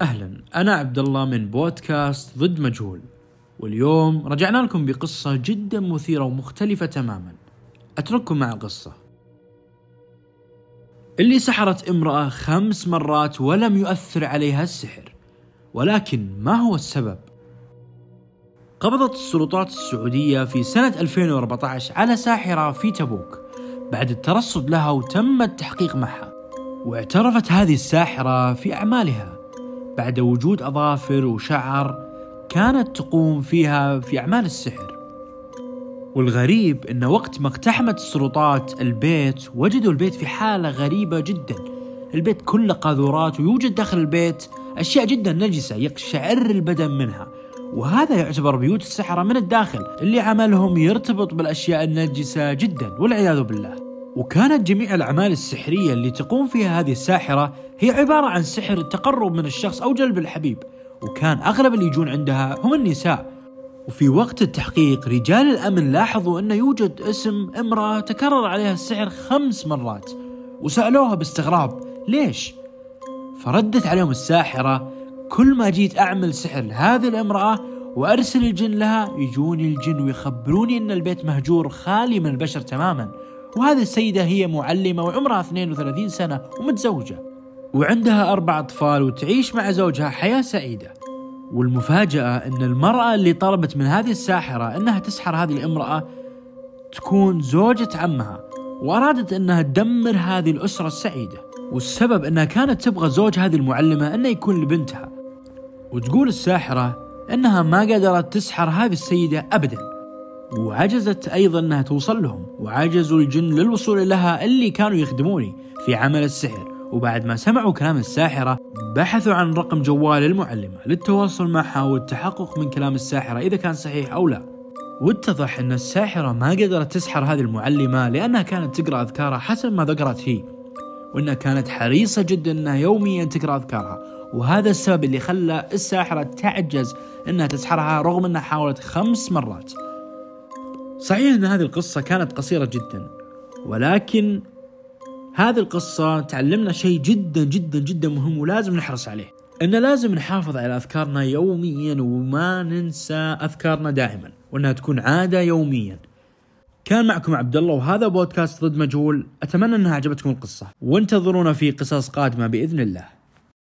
أهلا. أنا عبد الله من بودكاست ضد مجهول. واليوم رجعنا لكم بقصة جدا مثيرة ومختلفة تماما. أترككم مع القصة. اللي سحرت امرأة خمس مرات ولم يؤثر عليها السحر. ولكن ما هو السبب؟ قبضت السلطات السعودية في سنة 2014 على ساحرة في تبوك. بعد الترصد لها وتم التحقيق معها. واعترفت هذه الساحرة في أعمالها. بعد وجود أظافر وشعر كانت تقوم فيها في أعمال السحر. والغريب أن وقت ما اقتحمت السلطات البيت وجدوا البيت في حالة غريبة جدا. البيت كله قاذورات ويوجد داخل البيت أشياء جدا نجسة يقشعر البدن منها. وهذا يعتبر بيوت السحرة من الداخل اللي عملهم يرتبط بالأشياء النجسة جدا والعياذ بالله. وكانت جميع الأعمال السحرية اللي تقوم فيها هذه الساحرة هي عبارة عن سحر التقرب من الشخص أو جلب الحبيب وكان أغلب اللي يجون عندها هم النساء وفي وقت التحقيق رجال الأمن لاحظوا أن يوجد اسم امرأة تكرر عليها السحر خمس مرات وسألوها باستغراب ليش؟ فردت عليهم الساحرة كل ما جيت أعمل سحر لهذه الامرأة وأرسل الجن لها يجوني الجن ويخبروني أن البيت مهجور خالي من البشر تماما وهذه السيدة هي معلمة وعمرها 32 سنة ومتزوجة. وعندها أربع أطفال وتعيش مع زوجها حياة سعيدة. والمفاجأة أن المرأة اللي طلبت من هذه الساحرة أنها تسحر هذه الامرأة تكون زوجة عمها وأرادت أنها تدمر هذه الأسرة السعيدة. والسبب أنها كانت تبغى زوج هذه المعلمة أنه يكون لبنتها. وتقول الساحرة أنها ما قدرت تسحر هذه السيدة أبدا. وعجزت أيضا أنها توصل لهم. وعجزوا الجن للوصول لها اللي كانوا يخدموني في عمل السحر. وبعد ما سمعوا كلام الساحرة بحثوا عن رقم جوال المعلمة للتواصل معها والتحقق من كلام الساحرة إذا كان صحيح أو لا. واتضح أن الساحرة ما قدرت تسحر هذه المعلمة لأنها كانت تقرأ أذكارها حسب ما ذكرت هي. وأنها كانت حريصة جدا أنها يوميا تقرأ أذكارها. وهذا السبب اللي خلى الساحرة تعجز أنها تسحرها رغم أنها حاولت خمس مرات. صحيح أن هذه القصة كانت قصيرة جدا ولكن هذه القصة تعلمنا شيء جدا جدا جدا مهم ولازم نحرص عليه. إن لازم نحافظ على أذكارنا يوميا وما ننسى أذكارنا دائما وأنها تكون عادة يوميا. كان معكم عبد الله وهذا بودكاست ضد مجهول. أتمنى أنها عجبتكم القصة. وانتظرونا في قصص قادمة بإذن الله.